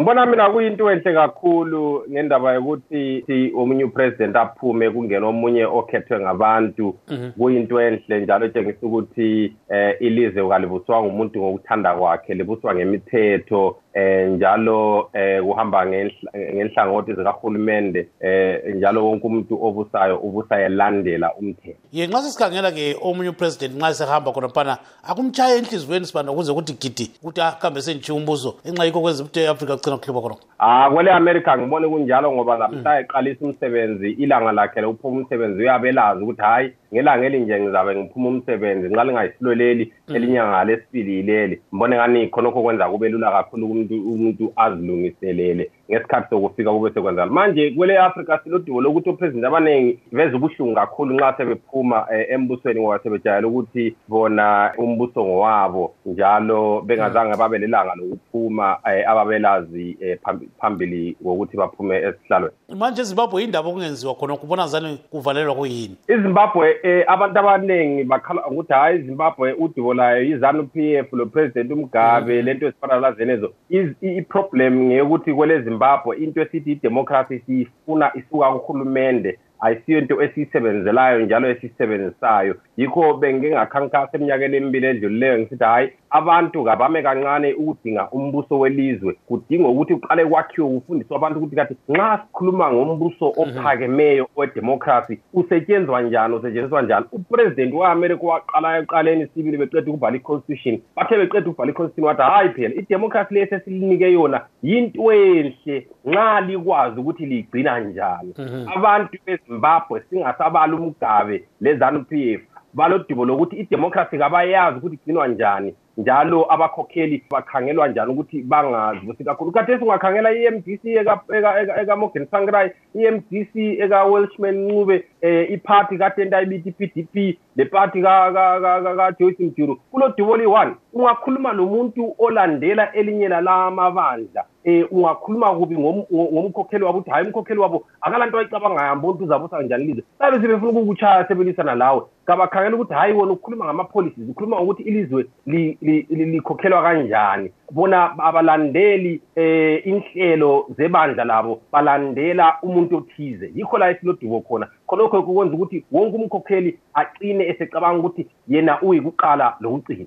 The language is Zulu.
ngibona mina kuyinto enhle kakhulu ngendaba yokuthi omunye upresident aphume kungena omunye okhethwe ngabantu mhm. kuyinto enhle njalo etshengisa ukuthi um ilizwe kalibuswanga umuntu ngokuthanda kwakhe libuswa ngemithetho eh njalo eh kuhamba ngenhlangothi zikahulumende eh njalo wonke umuntu obusayo ubusa elandela umthetho ye nxa sesikhangela ke omunye upresident nxa sehamba khonaphana akumtshaye enhliziyweni sibanda ukuze ukuthi gidi ukuthi ahambe sentshiya umbuso enxa yikho kwenza ukuthi e-afrika kucina kuhluba khonokho ah kwele america ngibone kunjalo ngoba namhla mm. eqalisa umsebenzi ilanga lakhe lokuphuma umsebenzi uyabelazi ukuthi hhayi ngelanga elinje ngizabe ngiphuma umsebenzi nxa lingayisilo leli mm. elinyanga lesibili yileli mbone ngani khonokho kwenza kube lula kakhulu umuntu umuntu azilungiselele ngesikhathi sokufika kube sekwenzakala manje kwele afrika silodubo lokuthi opresident abaningi veza ubuhlungu kakhulu nxa sebephuma um embusweni ngoba sebejayele ukuthi bona umbuso ngowabo njalo bengazange babe lelanga lokuphuma um ababelazi um phambili kokuthi baphume esihlalweni. Manje ezimbabwe yindaba okungenziwa khona kubona zani kuvalelwa kuyini? Izimbabwe um abantu abaningi bakhala ukuthi hhayi izimbabwe udubo layo yizanu p f lo president umgabe mm-hmm. lento ezifana lazenezo i-problem ngeyokuthi kwele zimbabwe into esithi i-democracy siyifuna isuka kuhulumende. Ayisiyo into esiyisebenzelayo njalo esiyisebenzisayo. Yikho bengingakhankasa eminyakeni emibili edlulileyo ngisithi hhayi abantu kabame kancane ukudinga umbuso welizwe. Kudinga ukuthi uqale kwakhiwe kufundiswe abantu ukuthi kathi nxa sikhuluma ngombuso mhm. ophakemeyo wedemocracy usetshenzwa njani usetshenziswa njani? Upresident we-amerika waqala ekuqaleni sibili beqeda ukubhala i-constitution. Bathe beqeda ukubhala i-constitution wathi hhayi phela idemocracy le sesilinike yona yinto enhle. Nxa likwazi ukuthi liyigcina njani. Mhm. abantu bezimbabwe singasabali umgabe le-zanu p f balodubo lokuthi idemocracy kabayazi ukuthi igcinwa njani. Njalo abakhokheli bakhangelwa njani ukuthi bangazibusi kakhulu. Khathesi ungakhangela i-emdc ekamorgan sangrai i-emdc eka-welshman ncube um iphathi kade entayibithi i-p d p le phathi kajoyce mjuru kulo dubo liyi-one ungakhuluma nomuntu olandela elinye lala mabandla um ungakhuluma kubi ngomkhokheli wabo ukuthi hhayi umkhokheli wabo akalanto ayicabangayo ambona ukuthi uzabusa njani lizwe? Babe sebefuna ukukuchaya sebelisana lawe. Kabakhangela ukuthi hhayi wona ukhuluma ngama-policies ukhuluma ngokuthi ilizwe likhokhelwa kanjani. Bona abalandeli eh inhlelo zebandla labo balandela umuntu othize. Yikho la esilodubo khona. Khonokho kukwenza ukuthi wonke umkhokheli aqine esecabanga ukuthi yena uyikuqala lokugcina